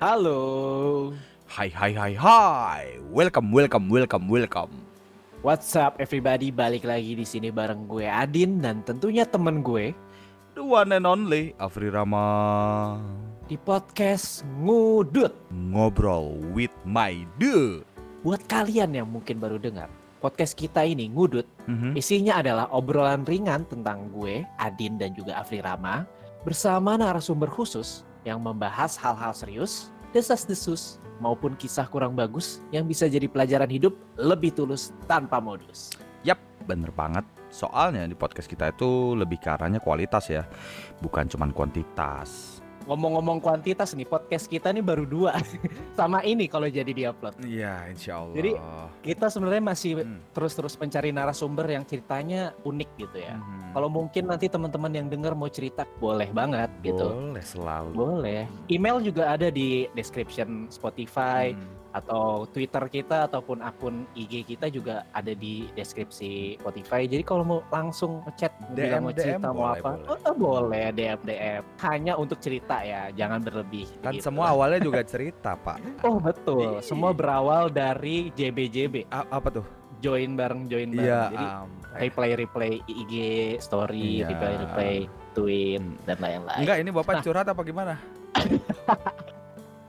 Halo. Hai hai hai hai. Welcome welcome welcome welcome. What's up everybody? Balik lagi di sini bareng gue Adin dan tentunya temen gue The one and only Afri Rama. di podcast Ngudut. Ngobrol with my dude. Buat kalian yang mungkin baru dengar, podcast kita ini Ngudut Mhm. isinya adalah obrolan ringan tentang gue, Adin dan juga Afri Rama bersama narasumber khusus yang membahas hal-hal serius, desas-desus maupun kisah kurang bagus yang bisa jadi pelajaran hidup lebih tulus tanpa modus. Yap, bener banget. Soalnya di podcast kita itu lebih ke arahnya kualitas ya, bukan cuman kuantitas. Ngomong-ngomong kuantitas nih, podcast kita nih baru dua. Sama ini kalau jadi diupload. Iya, insya Allah. Jadi, Kita sebenarnya masih Hmm. terus-terus mencari narasumber yang ceritanya unik gitu ya. Mhm. Kalau mungkin nanti teman-teman yang dengar mau cerita, boleh banget gitu. boleh selalu. Boleh. Email juga ada di description Spotify Hmm. Atau Twitter kita ataupun akun IG kita juga ada di deskripsi Spotify. Jadi kalau mau langsung ngechat DM, bilang mau cerita DM, mau boleh, apa, boleh. oh, boleh DM DM. Hanya untuk cerita ya, jangan berlebih. Kan gitu. semua awalnya juga cerita, Pak. Oh betul, Iya. semua berawal dari JBJB, A- apa tuh? join bareng join bareng. Iya, Jadi am. replay replay IG story, Iya. replay replay tweet Hmm. dan lain-lain. Enggak, ini Bapak Nah. curhat apa gimana?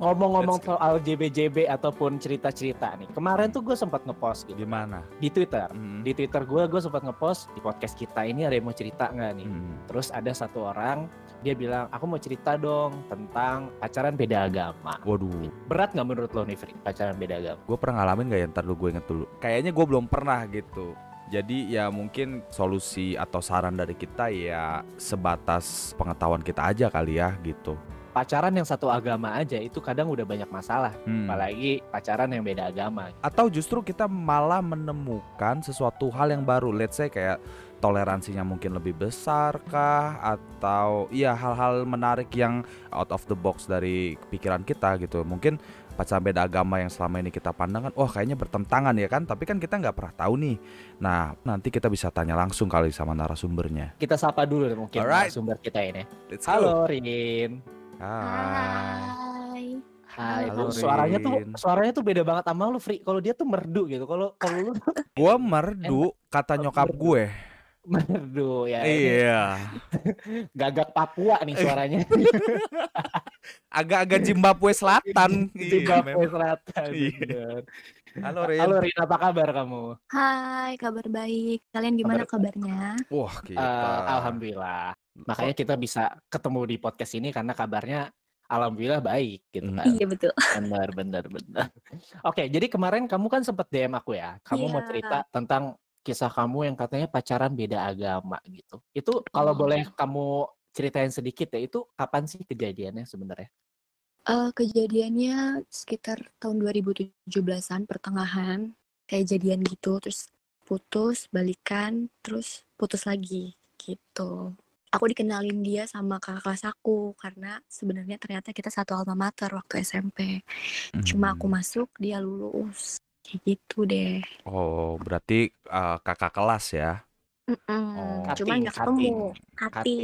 Ngomong-ngomong soal JBJB ataupun cerita-cerita nih, kemarin tuh gue sempat ngepost gitu Gimana? di Twitter. Hmm. Di Twitter gue, gue sempat ngepost di podcast kita ini ada yang mau cerita nggak nih? Hmm. Terus ada satu orang dia bilang, aku mau cerita dong tentang pacaran beda agama. Waduh, Berat nggak menurut lo nih, Fri, pacaran beda agama? gue pernah ngalamin gak ya? Ntar dulu gue inget dulu. Kayaknya gue belum pernah gitu. Jadi ya mungkin solusi atau saran dari kita ya sebatas pengetahuan kita aja kali ya gitu. Pacaran yang satu agama aja itu kadang udah banyak masalah, Hmm. apalagi pacaran yang beda agama. Atau justru kita malah menemukan sesuatu hal yang baru. Let's say kayak toleransinya mungkin lebih besar kah atau ya hal-hal menarik yang out of the box dari pikiran kita gitu. Mungkin pacaran beda agama yang selama ini kita pandang kan wah kayaknya bertentangan ya kan tapi kan kita nggak pernah tahu nih nah nanti kita bisa tanya langsung kali sama narasumbernya Kita sapa dulu mungkin Alright. sumber kita ini. Let's go. Halo Rin. Hai Hai. Hai, Halo, suaranya tuh suaranya tuh beda banget sama lu, Fri. Kalau dia tuh merdu gitu. Kalau kalau lu gua merdu kata nyokap gue merdu ya. iya Gagak Papua nih suaranya. agak-agak Zimbabwe Selatan Iya, Papua memang. Selatan. Iya. bener. halo Rin Halo Rin, apa kabar kamu? Hai, kabar baik. Kalian gimana kabarnya? wah kita Eh, Alhamdulillah. Makanya kita bisa ketemu di podcast ini karena kabarnya Alhamdulillah baik gitu Hmm. kan. Iya betul. Benar, benar, benar. Oke, jadi kemarin kamu kan sempat DM aku ya. Kamu mau Iya. cerita tentang kisah kamu yang katanya pacaran beda agama gitu. Itu kalau Oh. boleh kamu ceritain sedikit ya, itu kapan sih kejadiannya sebenarnya? Eh, kejadiannya sekitar tahun 2017-an pertengahan kayak jadian gitu terus putus, balikan, terus putus lagi gitu. Aku dikenalin dia sama kakak kelas aku karena sebenarnya ternyata kita satu alma mater waktu SMP. Cuma aku Hmm. masuk, dia lulus. Kayak gitu deh. oh berarti eh, kakak kelas ya Mm-mm. Oh. Cuma nggak ketemu. cutting. Hati.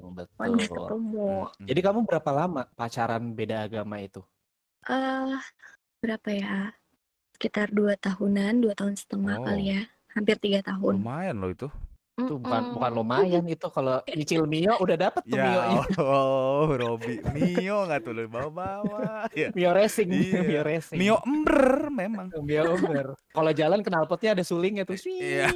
Betul. nggak ketemu. Hmm. Jadi kamu berapa lama pacaran beda agama itu? eh berapa ya? Sekitar dua tahunan, dua tahun setengah Oh. kali ya. Hampir tiga tahun. lumayan loh itu Itu bukan bukan lumayan itu kalau nyicil Mio udah dapet tuh Mio. oh Robi Mio nggak tuh lu bawa-bawa ya Mio Racing, Iya. Mio Racing. Mio ember memang Mio Uber. Kalau jalan knalpotnya ada sulingnya tuh. Iya.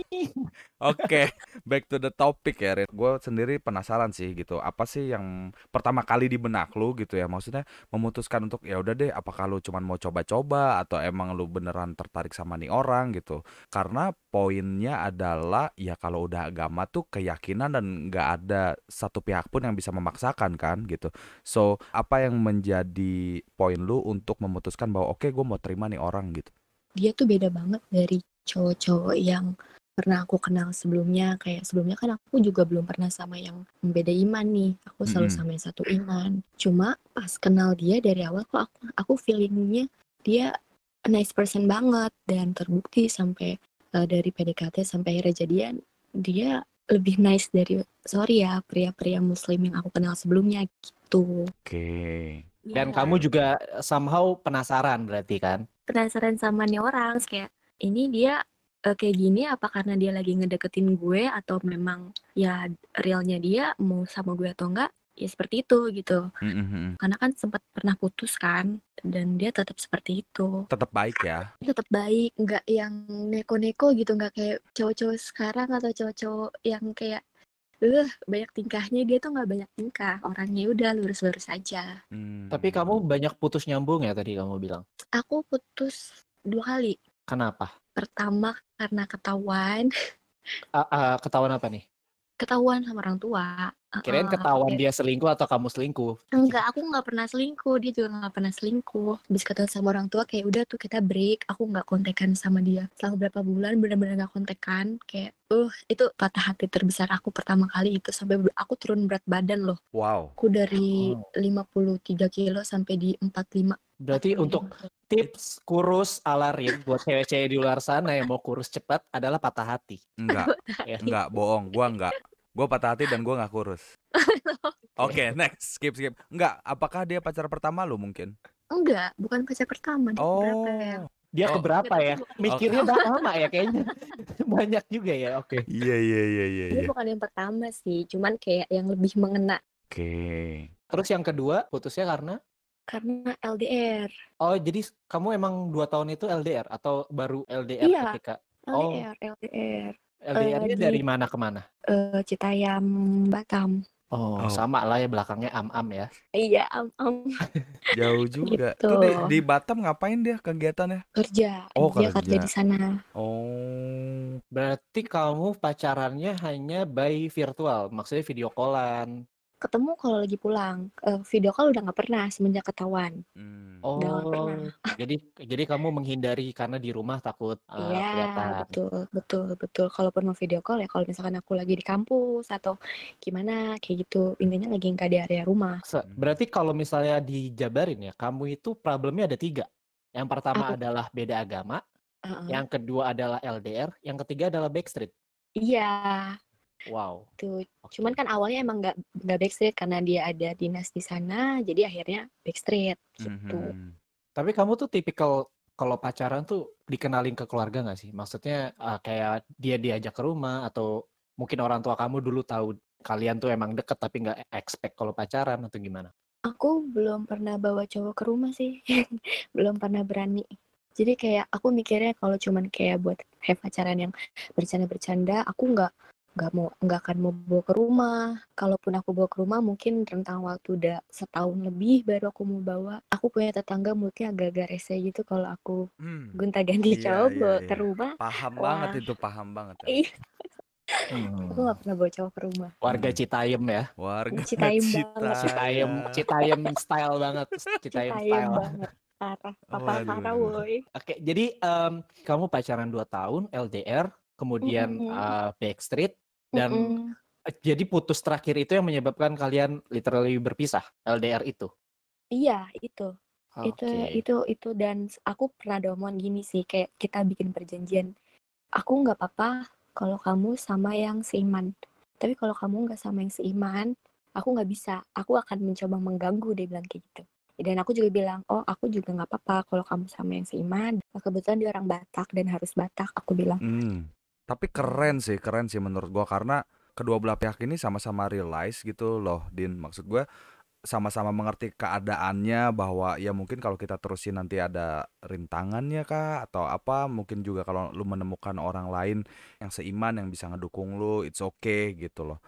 Oke, back to the topic ya, Rin. Gue sendiri penasaran sih gitu. Apa sih yang pertama kali di benak lu gitu ya? Maksudnya memutuskan untuk ya udah deh, apakah lu cuman mau coba-coba atau emang lu beneran tertarik sama nih orang gitu? Karena poinnya adalah ya kalau udah agama tuh keyakinan dan nggak ada satu pihak pun yang bisa memaksakan kan gitu. So apa yang menjadi poin lu untuk memutuskan bahwa oke gue mau terima nih orang gitu? Dia tuh beda banget dari cowok-cowok yang pernah aku kenal sebelumnya kayak sebelumnya kan aku juga belum pernah sama yang beda iman nih aku selalu Mm-mm. sama yang satu iman cuma pas kenal dia dari awal kok aku aku feelingnya dia nice person banget dan terbukti sampai eh, dari PDKT sampai akhirnya jadian dia lebih nice dari sorry ya pria-pria muslim yang aku kenal sebelumnya gitu Oke. Dan Ya, kamu juga somehow penasaran berarti kan? penasaran sama nih orang kayak ini dia eh, kayak gini apa karena dia lagi ngedeketin gue atau memang ya realnya dia mau sama gue atau enggak ya seperti itu gitu Mm-mm-mm. karena kan sempat pernah putus kan dan dia tetap seperti itu Tetap baik ya. tetap baik nggak yang neko-neko gitu nggak kayak cowok-cowok sekarang atau cowok-cowok yang kayak eh banyak tingkahnya dia tuh nggak banyak tingkah orangnya udah lurus-lurus aja Hmm. Tapi kamu banyak putus nyambung ya tadi kamu bilang. aku putus dua kali Kenapa? pertama karena ketahuan Ah, ah, ketahuan apa nih? ketahuan sama orang tua Kirain ketahuan dia selingkuh atau kamu selingkuh. enggak aku nggak pernah selingkuh dia juga nggak pernah selingkuh habis ketahuan sama orang tua kayak udah tuh kita break aku nggak kontekan sama dia selama berapa bulan benar-benar nggak kontekan kayak uh itu patah hati terbesar aku pertama kali itu sampai aku turun berat badan loh Wow. aku dari Oh. 53 kilo sampai di 45 Berarti untuk tips kurus ala Rin buat cewek-cewek di luar sana yang mau kurus cepat adalah patah hati. Enggak, Ya. enggak bohong. Gua enggak. Gua patah hati dan gua nggak kurus. Oke, next. Skip, skip. Enggak, apakah dia pacar pertama lu mungkin? enggak bukan pacar pertama dia berapa ya Oh. Dia Oh. keberapa ya? Mikirnya udah lama ya kayaknya. Banyak juga ya. Oke. Iya, iya, iya, iya, dia iya. bukan yang pertama sih cuman kayak yang lebih mengena Oke. Terus yang kedua putusnya karena karena LDR Oh, jadi kamu emang dua tahun itu LDR atau baru LDR Iya. ketika Oh. LDR LDR LDR-nya di- dari mana ke mana? eh Citayam Batam Oh, Oh. sama lah ya belakangnya am-am ya. iya am am Jauh juga. Gitu. Tuh di, di Batam ngapain dia kegiatannya? kerja Oh, dia kerja kerja. di sana Oh. Berarti kamu pacarannya hanya by virtual, maksudnya video callan. Ketemu kalau lagi pulang Eh, video call udah nggak pernah semenjak ketahuan Hmm. Oh, Udah pernah. jadi jadi kamu menghindari karena di rumah takut uh, Iya kelihatan. betul betul betul kalaupun mau video call ya kalau misalkan aku lagi di kampus atau gimana kayak gitu intinya lagi nggak di area rumah Se- Berarti kalau misalnya dijabarin ya, kamu itu problemnya ada tiga. Yang pertama Apa? adalah beda agama, Heeh. yang kedua adalah LDR, yang ketiga adalah backstreet. iya Wow. tuh oke. cuman kan awalnya emang nggak nggak backstreet karena dia ada dinas di sana jadi akhirnya backstreet gitu Mhm. Tapi kamu tuh tipikal kalau pacaran tuh dikenalin ke keluarga nggak sih? Maksudnya uh, kayak dia diajak ke rumah atau mungkin orang tua kamu dulu tahu kalian tuh emang deket tapi nggak expect kalau pacaran atau gimana? Aku belum pernah bawa cowok ke rumah sih, belum pernah berani. Jadi kayak aku mikirnya kalau cuman kayak buat have pacaran yang bercanda-bercanda, aku nggak nggak mau nggak akan mau bawa ke rumah. Kalaupun aku bawa ke rumah, mungkin rentang waktu udah setahun lebih baru aku mau bawa. Aku punya tetangga mulutnya agak-agak rese gitu kalau aku Hmm. gonta-ganti Iya, cowok iya, bawa ke iya. rumah. Paham Wah. banget itu, paham banget. ya. Ih, Hmm. aku nggak pernah bawa cowok ke rumah. Warga Hmm. Citayam ya. Warga Citayam banget. Citayam, Citayam style banget, Citayam Citayam style. banget. Parah, papa parah woi. Oke, jadi em, kamu pacaran 2 tahun LDR, kemudian Mm-mm. uh, backstreet dan Mm-mm. eh, jadi putus terakhir itu yang menyebabkan kalian literally berpisah LDR itu. Iya, itu. itu Oke. itu itu dan aku pernah ada omongan gini sih kayak kita bikin perjanjian aku nggak apa-apa kalau kamu sama yang seiman tapi kalau kamu nggak sama yang seiman aku nggak bisa aku akan mencoba mengganggu dia bilang kayak gitu dan aku juga bilang oh aku juga nggak apa-apa kalau kamu sama yang seiman kebetulan dia orang Batak dan harus Batak aku bilang Hmm. Tapi keren sih, keren sih menurut gua karena kedua belah pihak ini sama-sama realize gitu loh, Din. Maksud gua sama-sama mengerti keadaannya bahwa ya mungkin kalau kita terusin nanti ada rintangannya kah atau apa, mungkin juga kalau lu menemukan orang lain yang seiman yang bisa ngedukung lu, it's okay gitu loh.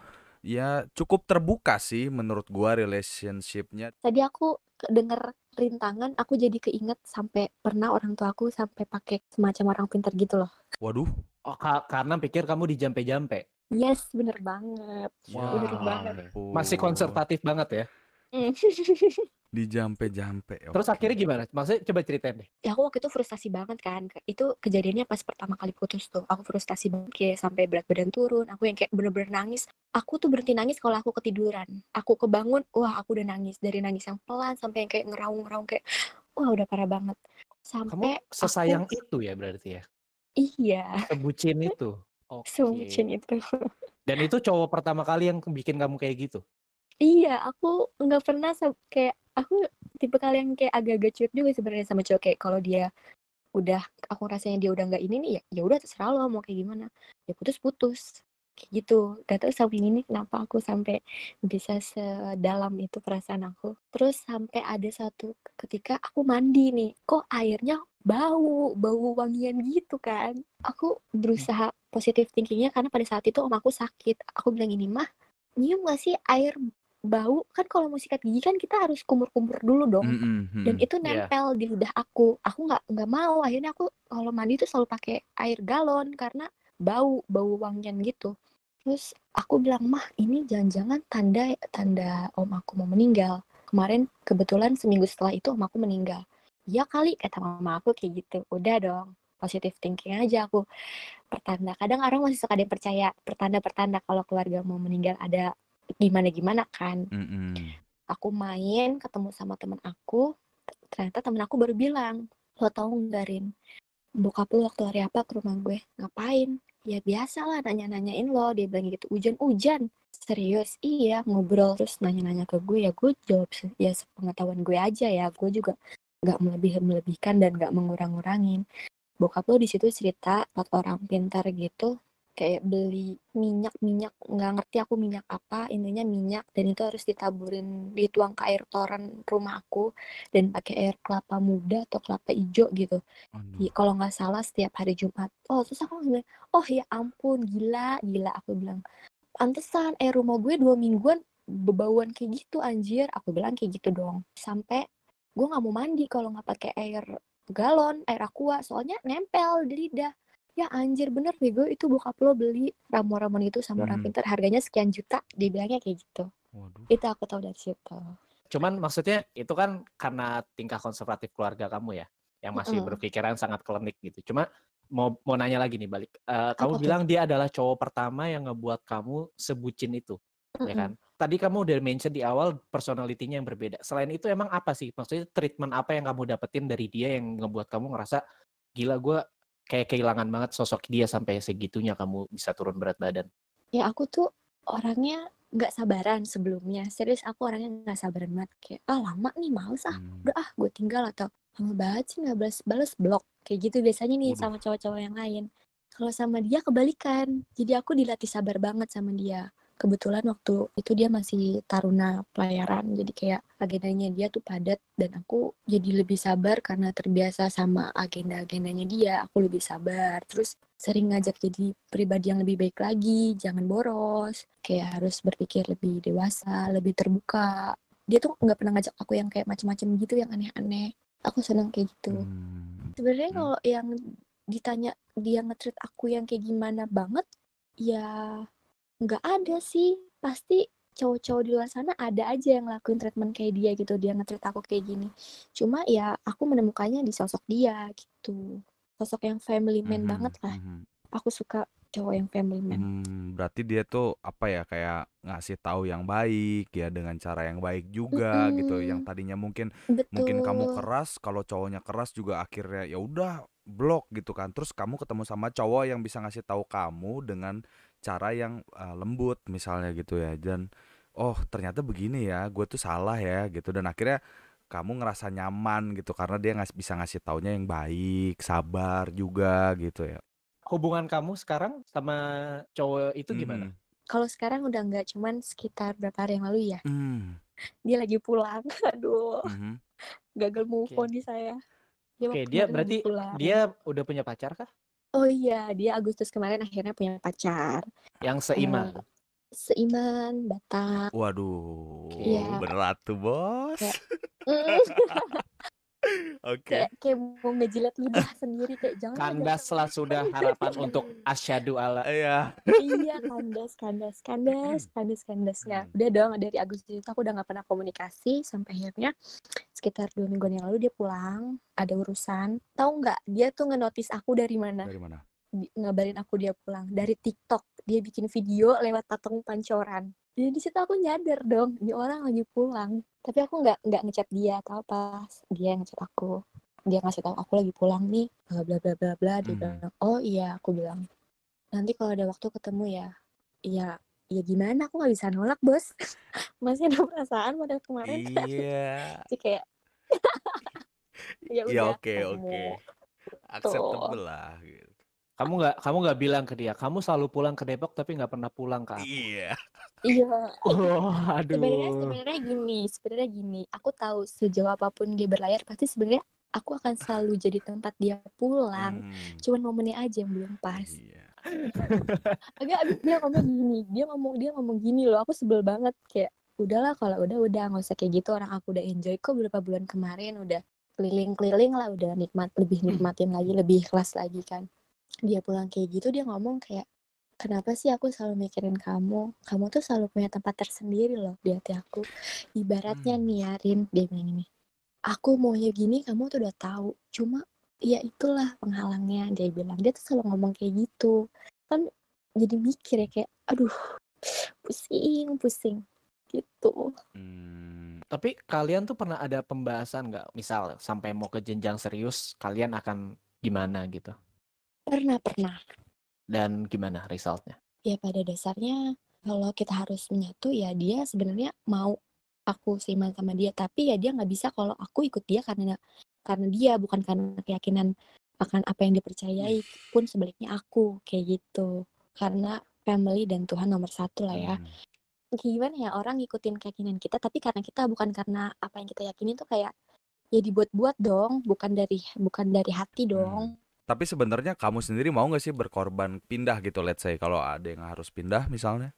Ya cukup terbuka sih menurut gua relationshipnya. tadi aku denger rintangan aku jadi keinget sampai pernah orang tua aku sampai pakai semacam orang pintar gitu loh Waduh, Oh, ka- karena pikir kamu dijampe-jampe. yes bener banget ya Bener banget. Masih konservatif banget ya. Mm. Dijampe-jampe. Terus oke. akhirnya gimana? Maksudnya coba ceritain deh. ya aku waktu itu frustasi banget kan itu kejadiannya pas pertama kali putus tuh aku frustasi banget kayak sampai berat badan turun aku yang kayak bener-bener nangis aku tuh berhenti nangis kalau aku ketiduran aku kebangun wah aku udah nangis dari nangis yang pelan sampai yang kayak ngeraung-ngeraung kayak wah udah parah banget Kamu sampai sesayang aku itu ya berarti ya. iya Sebucin itu. Oke. sebucin itu Dan itu cowok pertama kali yang bikin kamu kayak gitu. Iya aku nggak pernah kayak aku tipe kalian kayak agak-agak cuek juga sebenarnya sama cowok. Kayak kalau dia udah aku rasanya dia udah nggak ini nih ya ya udah terserah lo mau kayak gimana. Ya putus putus. Kayak gitu. Gak tau sampai ini kenapa aku sampai bisa sedalam itu perasaan aku. Terus sampai ada satu ketika aku mandi nih kok airnya bau bau wangian gitu kan. Aku berusaha positif thinkingnya karena pada saat itu om aku sakit. Aku bilang ini mah nyium gak sih air bau kan kalau mau sikat gigi kan kita harus kumur-kumur dulu dong. Mm-mm, dan mm. itu nempel di lidah aku. Aku nggak nggak mau. Akhirnya aku kalau mandi tuh selalu pakai air galon karena bau bau wangian gitu. Terus aku bilang mah ini jangan-jangan tanda tanda om aku mau meninggal. Kemarin kebetulan seminggu setelah itu om aku meninggal. Ya kali kata mama aku kayak gitu. Udah dong positive thinking aja aku. Pertanda kadang orang masih suka ada yang percaya pertanda-pertanda kalau keluarga mau meninggal ada gimana gimana kan. Mm-mm. aku main ketemu sama temen aku ternyata temen aku baru bilang lo tau nggak Rin? Bokap lo waktu hari apa ke rumah gue? Ngapain? Ya biasa lah nanya-nanyain lo dia bilang gitu. Hujan-hujan. Serius? Iya. Ngobrol terus nanya-nanya ke gue ya gue jawab ya sepengetahuan gue aja ya. Gue juga nggak melebih melebihkan dan nggak mengurang-ngurangin bokap lo di situ cerita buat orang pintar gitu kayak beli minyak minyak nggak ngerti aku minyak apa intinya minyak dan itu harus ditaburin dituang ke air toren rumah aku dan pakai air kelapa muda atau kelapa hijau gitu. Iya, kalau nggak salah setiap hari Jumat. Oh terus aku bilang oh ya ampun gila gila aku bilang. Pantesan air rumah gue dua mingguan bebauan kayak gitu anjir. Aku bilang kayak gitu dong. Sampai gue nggak mau mandi kalau nggak pakai air galon air aqua soalnya nempel di lidah ya anjir bener bego itu bokap lo beli ramuan-ramuan itu sama orang Hmm. pintar harganya sekian juta dibilangnya kayak gitu Waduh. itu aku tahu dari situ Cuman maksudnya itu kan karena tingkah konservatif keluarga kamu ya, yang masih Mm-mm. berpikiran sangat klinik gitu. Cuma mau mau nanya lagi nih balik. Eh, kamu tuh? bilang dia adalah cowok pertama yang ngebuat kamu sebucin itu, ya Mm-mm. kan? Tadi kamu udah mention di awal personalitinya yang berbeda. Selain itu emang apa sih? Maksudnya treatment apa yang kamu dapetin dari dia yang ngebuat kamu ngerasa gila gue kayak kehilangan banget sosok dia sampai segitunya kamu bisa turun berat badan. ya aku tuh orangnya nggak sabaran sebelumnya. Serius aku orangnya nggak sabaran banget. Kayak ah lama nih males ah. Hmm. udah ah gue tinggal atau lama banget sih nggak balas balas blok kayak gitu biasanya nih Waduh. sama cowok-cowok yang lain. Kalau sama dia kebalikan. Jadi aku dilatih sabar banget sama dia kebetulan waktu itu dia masih taruna pelayaran jadi kayak agendanya dia tuh padat dan aku jadi lebih sabar karena terbiasa sama agenda-agendanya dia aku lebih sabar terus sering ngajak jadi pribadi yang lebih baik lagi jangan boros kayak harus berpikir lebih dewasa lebih terbuka dia tuh nggak pernah ngajak aku yang kayak macam-macam gitu yang aneh-aneh aku senang kayak gitu Hmm. sebenarnya Hmm. kalau yang ditanya dia nge-treat aku yang kayak gimana banget ya nggak ada sih. Pasti cowok-cowok di luar sana ada aja yang lakuin treatment kayak dia gitu dia nge-treat aku kayak gini. Cuma ya aku menemukannya di sosok dia gitu. Sosok yang family man Mhm, banget lah. mhm. aku suka cowok yang family man. Hmm, berarti dia tuh apa ya kayak ngasih tahu yang baik ya dengan cara yang baik juga gitu. Yang tadinya mungkin betul mungkin kamu keras, kalau cowoknya keras juga akhirnya ya udah blok gitu kan. Terus kamu ketemu sama cowok yang bisa ngasih tahu kamu dengan cara yang uh, lembut misalnya gitu ya. Dan oh ternyata begini ya, gue tuh salah ya gitu. Dan akhirnya kamu ngerasa nyaman gitu karena dia ngas bisa ngasih taunya yang baik, sabar juga gitu ya. Hubungan kamu sekarang sama cowok itu gimana? Mhm. kalau sekarang udah nggak cuman sekitar berapa hari yang lalu ya Hmm, dia lagi pulang aduh mhm. gagal move on nih saya dia Oke, waktu dia berarti pulang dia udah punya pacar kah? Oh iya dia Agustus kemarin akhirnya punya pacar Yang seiman. Eh, seiman Batak Waduh, Iya. berat tuh bos. Kayak- Oke. kayak kayak mau ngejilat lidah sendiri kayak jangan ada Kandaslah sudah harapan untuk asyhadu ala. Iya. iya kandas kandas kandas kandas kandasnya Hmm. udah dong dari Agustus itu aku udah nggak pernah komunikasi sampai akhirnya sekitar dua mingguan yang lalu dia pulang ada urusan tahu nggak dia tuh ngenotis aku dari mana Dari mana? Ngabarin aku dia pulang. Dari TikTok dia bikin video lewat patung pancoran. Jadi di situ aku nyadar dong ini orang lagi pulang. Tapi aku nggak nggak ngechat dia atau apa. Dia yang ngechat aku. Dia ngasih tahu aku lagi pulang nih bla bla bla bla bla. Dia Mhm. bilang oh iya aku bilang. Nanti kalau ada waktu ketemu ya. Iya ya gimana? Aku nggak bisa nolak bos. Masih ada perasaan pada kemarin. Iya. Jadi kayak ya Ya oke oke. Acceptable lah gitu. Kamu nggak kamu nggak bilang ke dia, kamu selalu pulang ke Depok tapi nggak pernah pulang ke aku. Iya. iya Oh, sebenarnya aduh. sebenarnya gini sebenarnya gini aku tahu sejauh apa pun dia berlayar pasti sebenarnya aku akan selalu jadi tempat dia pulang Hmm, cuman momennya aja yang belum pas iya. agak abis dia ngomong gini dia ngomong dia ngomong gini loh aku sebel banget kayak udahlah kalau udah udah nggak usah kayak gitu orang aku udah enjoy kok beberapa bulan kemarin udah keliling-keliling lah udah nikmat lebih nikmatin lagi lebih ikhlas lagi kan dia pulang kayak gitu dia ngomong kayak kenapa sih aku selalu mikirin kamu? Kamu tuh selalu punya tempat tersendiri loh di hati aku. Ibaratnya Hmm. nih ya Rin dia bilang gini aku maunya gini kamu tuh udah tahu. Cuma ya itulah penghalangnya dia bilang. Dia tuh selalu ngomong kayak gitu. Kan jadi mikir ya kayak aduh pusing pusing gitu. Hmm, Tapi kalian tuh pernah ada pembahasan nggak? Misal sampai mau ke jenjang serius, kalian akan gimana gitu? Pernah pernah. Dan gimana resultnya? ya pada dasarnya kalau kita harus menyatu ya dia sebenarnya mau aku seiman sama dia. Tapi ya dia nggak bisa kalau aku ikut dia karena karena dia bukan karena keyakinan akan apa yang dipercayai pun sebaliknya aku kayak gitu. Karena family dan Tuhan nomor satu lah ya. Hmm. gimana ya orang ngikutin keyakinan kita tapi karena kita bukan karena apa yang kita yakini tuh kayak ya dibuat-buat dong bukan dari bukan dari hati dong Tapi sebenarnya kamu sendiri mau nggak sih berkorban pindah gitu let's say kalau ada yang harus pindah misalnya?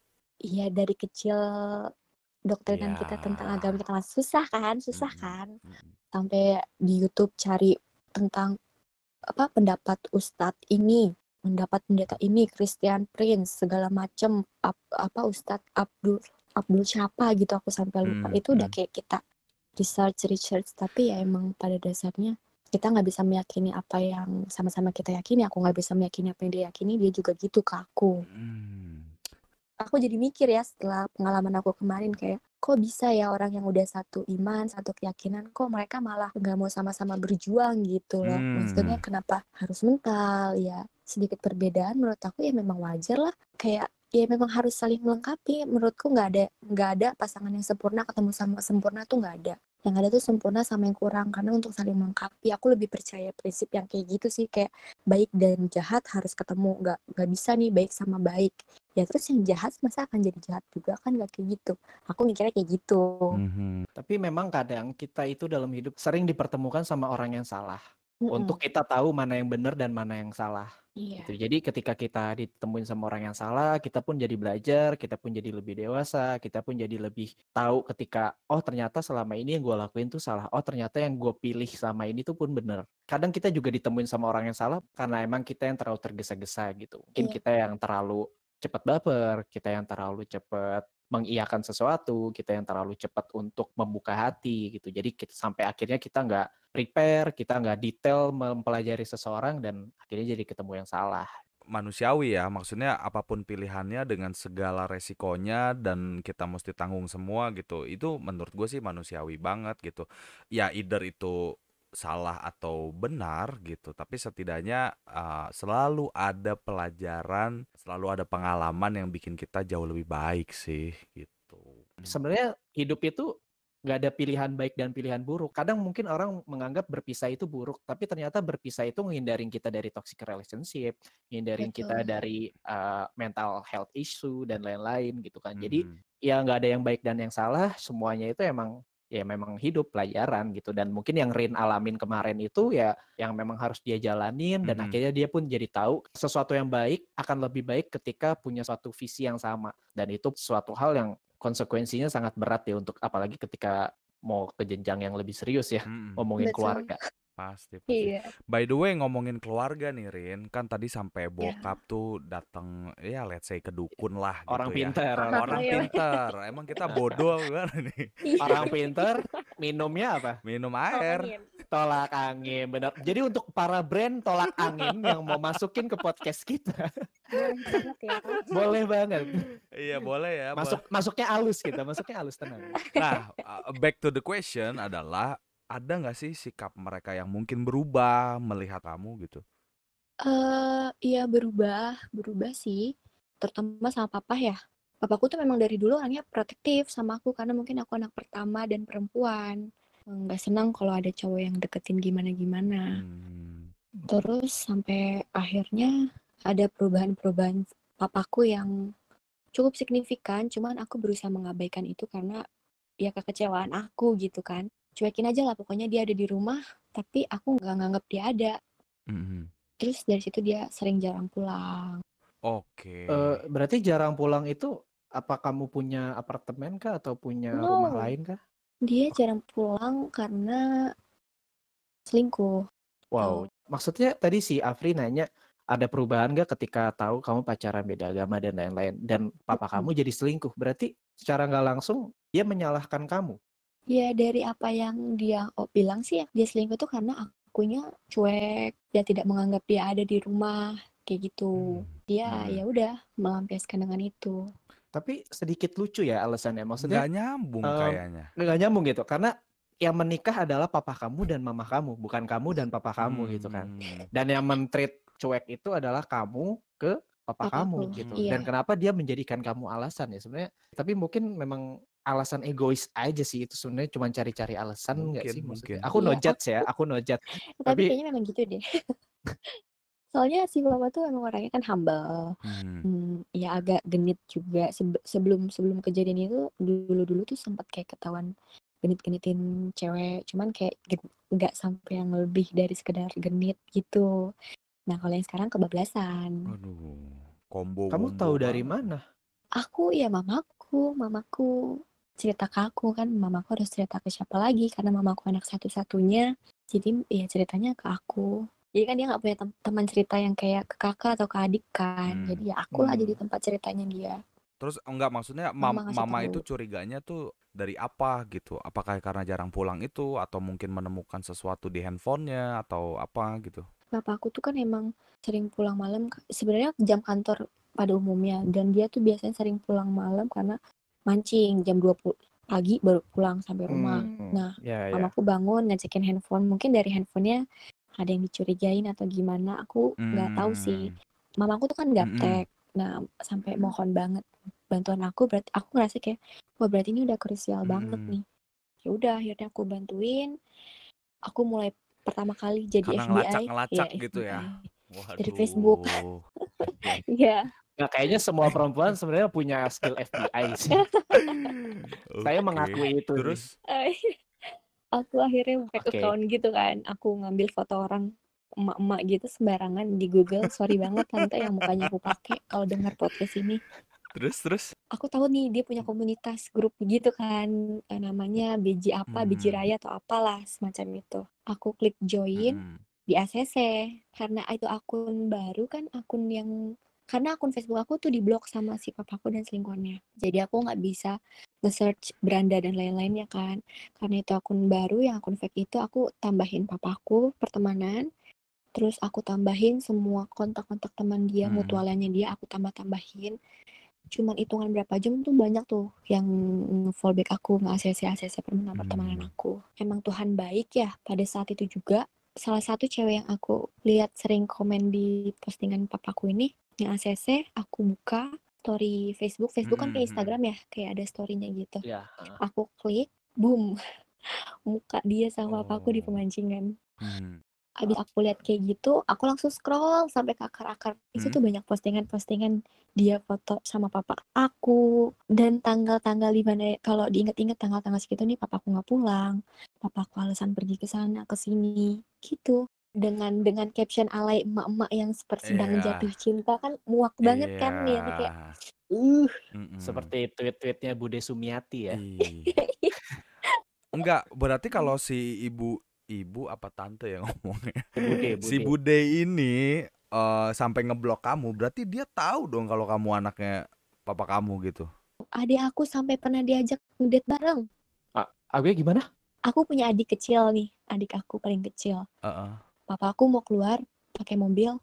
iya dari kecil doktrinan kita tentang agama kita kan susah kan susah Mm-mm, kan sampai di YouTube cari tentang apa pendapat ustadz ini pendapat pendeta ini Christian Prince segala macem ap- apa ustadz Abdul Abdul siapa gitu aku sampai lupa Hmm, itu udah hmm. kayak kita research research tapi ya emang pada dasarnya kita nggak bisa meyakini apa yang sama-sama kita yakini aku nggak bisa meyakini apa yang dia yakini dia juga gitu ke aku. Hmm. aku jadi mikir ya setelah pengalaman aku kemarin kayak kok bisa ya orang yang udah satu iman satu keyakinan kok mereka malah nggak mau sama-sama berjuang gitu loh. Maksudnya Hmm. kenapa harus mental? Ya sedikit perbedaan menurut aku ya memang wajar lah. Kayak ya memang harus saling melengkapi. Menurutku nggak ada nggak ada pasangan yang sempurna ketemu sama sempurna tuh nggak ada yang ada tuh sempurna sama yang kurang karena untuk saling melengkapi aku lebih percaya prinsip yang kayak gitu sih kayak baik dan jahat harus ketemu nggak nggak bisa nih baik sama baik ya terus yang jahat masa akan jadi jahat juga kan nggak kayak gitu aku mikirnya kayak gitu Mhm. Tapi memang kadang kita itu dalam hidup sering dipertemukan sama orang yang salah. Mm-mm. Untuk kita tahu mana yang benar dan mana yang salah. Iya gitu. Jadi ketika kita ditemuin sama orang yang salah, kita pun jadi belajar, kita pun jadi lebih dewasa, kita pun jadi lebih tahu ketika oh ternyata selama ini yang gue lakuin tuh salah, oh ternyata yang gue pilih selama ini tuh pun bener. Kadang kita juga ditemuin sama orang yang salah karena emang kita yang terlalu tergesa-gesa gitu. Mungkin Iya. kita yang terlalu cepat baper, kita yang terlalu cepat mengiyakan sesuatu, kita yang terlalu cepat untuk membuka hati gitu. Jadi kita, sampai akhirnya kita nggak prepare, kita nggak detail mempelajari seseorang dan akhirnya jadi ketemu yang salah. manusiawi ya maksudnya apa pun pilihannya dengan segala resikonya dan kita mesti tanggung semua gitu itu menurut gue sih manusiawi banget gitu ya either itu salah atau benar gitu tapi setidaknya uh, selalu ada pelajaran selalu ada pengalaman yang bikin kita jauh lebih baik sih gitu Sebenarnya hidup itu nggak ada pilihan baik dan pilihan buruk. Kadang mungkin orang menganggap berpisah itu buruk, tapi ternyata berpisah itu menghindarin kita dari toxic relationship, menghindarin kita Betul. dari uh, mental health issue dan lain-lain gitu kan. Jadi Mhm. ya nggak ada yang baik dan yang salah, semuanya itu emang ya memang hidup pelajaran gitu dan mungkin yang Rin alamin kemarin itu ya yang memang harus dia jalanin dan Mhm. akhirnya dia pun jadi tahu sesuatu yang baik akan lebih baik ketika punya suatu visi yang sama dan itu suatu hal yang konsekuensinya sangat berat ya untuk apalagi ketika mau ke jenjang yang lebih serius ya Mhm. ngomongin Betul. keluarga. Pasti, pasti. iya By the way, ngomongin keluarga nih, Rin, kan tadi sampai Ya. bokap tuh datang, ya let's say ke dukun lah gitu Orang ya. pinter, Orang orang, Orang Iya. pinter, emang kita bodoh gimana nih? orang pinter minumnya apa? Minum air. angin. Tolak angin, benar. Jadi untuk para brand tolak angin yang mau masukin ke podcast kita, boleh banget ya boleh. Iya boleh ya. bo- Masuk masuknya halus kita, masuknya halus tenang. Nah, back to the question adalah ada nggak sih sikap mereka yang mungkin berubah melihat kamu gitu? eh iya berubah berubah sih terutama sama papa ya papaku tuh memang dari dulu orangnya protektif sama aku karena mungkin aku anak pertama dan perempuan nggak senang kalau ada cowok yang deketin gimana-gimana. Hmm. Terus sampai akhirnya ada perubahan-perubahan papaku yang cukup signifikan, cuman aku berusaha mengabaikan itu karena ya kekecewaan aku gitu kan. Cuekin aja lah pokoknya dia ada di rumah, tapi aku nggak nganggap dia ada. Mhm. Terus dari situ dia sering jarang pulang. Oke. Eh, berarti jarang pulang itu apa kamu punya apartemen kah atau punya No. rumah lain kah? Dia jarang pulang karena selingkuh. Wow. Maksudnya tadi si Afri nanya ada perubahan gak ketika tahu kamu pacaran beda agama dan lain-lain dan papa kamu jadi selingkuh. Berarti secara nggak langsung dia menyalahkan kamu. Ya dari apa yang dia oh, bilang sih ya, dia selingkuh tuh karena akunya cuek, dia tidak menganggap dia ada di rumah kayak gitu. Hmm. Dia Hmm. ya udah melampiaskan dengan itu. Tapi sedikit lucu ya alasannya. Maksudnya Nggak nyambung em, kayaknya. nggak nyambung gitu karena yang menikah adalah papa kamu dan mama kamu, bukan kamu dan papa kamu gitu kan. Hmm. Dan yang mentreat cuek itu adalah kamu ke papa Papaku, kamu gitu. iya. Dan kenapa dia menjadikan kamu alasan ya sebenarnya? Tapi mungkin memang alasan egois aja sih itu sebenarnya cuma cari-cari alasan nggak sih maksudnya? mungkin. Aku no Iya, judge ya, aku no judge. Tapi, Tapi- kayaknya memang gitu deh. Soalnya si Mama tuh emang orangnya kan humble. Hmm. Hmm, ya agak genit juga Sebe- sebelum sebelum kejadian itu dulu-dulu tuh sempat kayak ketahuan genit-genitin cewek cuman kayak nggak sampai yang lebih dari sekedar genit gitu nah kalau yang sekarang kebablasan Aduh, combo. Kamu tahu dari mana? aku ya mamaku mamaku cerita ke aku kan mamaku harus cerita ke siapa lagi karena mamaku anak satu-satunya jadi ya ceritanya ke aku jadi kan dia nggak punya tem- teman cerita yang kayak ke kakak atau ke adik kan Hmm. jadi ya aku lah Hmm. jadi tempat ceritanya dia Terus enggak maksudnya Mama mam- mama tahu. itu curiganya tuh dari apa gitu? Apakah karena jarang pulang itu atau mungkin menemukan sesuatu di handphonenya atau apa gitu? Bapak aku tuh kan emang sering pulang malam sebenarnya jam kantor pada umumnya dan dia tuh biasanya sering pulang malam karena mancing jam 20 pagi baru pulang sampai rumah. Hmm, Nah, ya, ya. Mamaku bangun ngecekin handphone, mungkin dari handphonenya ada yang dicurigain atau gimana, aku nggak tahu sih. Hmm. Mamaku tuh kan gaptek, nah sampai mohon banget bantuan aku, berarti aku ngerasa kayak, wah berarti ini udah krusial banget Hmm. nih. Ya udah, akhirnya aku bantuin. Aku mulai pertama kali jadi Karena FBI, ngelacak-ngelacak ya gitu ya? FBI. Waduh. Dari Facebook. Iya. Nah, kayaknya semua perempuan sebenarnya punya skill FBI sih. Saya Oke. mengakui itu. sih. Terus aku akhirnya fake Oke. account gitu kan aku ngambil foto orang emak-emak gitu sembarangan di Google sorry banget tante yang mukanya aku pakai kalau dengar podcast ini terus terus aku tahu nih dia punya komunitas grup gitu kan eh, namanya BJ apa Hmm. Raya atau apalah semacam itu aku klik join Mm-mm. di ACC karena itu akun baru kan akun yang karena akun Facebook aku tuh diblok sama si papaku dan selingkuhannya. Jadi aku nggak bisa nge-search beranda dan lain-lainnya kan. Karena itu akun baru yang akun fake itu aku tambahin papaku pertemanan. Terus aku tambahin semua kontak-kontak teman dia Hmm. mutualannya dia aku tambah-tambahin. Cuman hitungan berapa jam tuh banyak tuh yang fallback aku nge-ACC ACC pertemanan pertemanan Hmm. aku. Emang Tuhan baik ya pada saat itu juga. Salah satu cewek yang aku lihat sering komen di postingan papaku ini yang ACC aku buka story Facebook Facebook kan kayak Mm-mm. Instagram ya kayak ada storynya gitu Ya. aku klik boom muka dia sama papaku di Oh. pemancingan Hmm. abis aku lihat kayak gitu aku langsung scroll sampai ke akar-akar itu Hmm. tuh banyak postingan-postingan dia foto sama papa aku dan tanggal-tanggal di mana kalau diinget-inget tanggal-tanggal segitu nih papaku nggak pulang papaku alasan pergi ke sana ke sini gitu dengan dengan caption alay emak-emak yang seperti sedang Iya. jatuh cinta kan muak banget kan ya kayak uh Mm-mm. Seperti tweet-tweetnya Bude Sumiati ya. Enggak, berarti kalau si ibu ibu apa tante yang ngomongnya Bude, si Bude. Bude ini eh, sampai ngeblok kamu, berarti dia tahu dong kalau kamu anaknya papa kamu gitu. adik aku sampai pernah diajak ngedate bareng Aku gimana? aku punya adik kecil nih adik aku paling kecil Heeh. Papa aku mau keluar pakai mobil.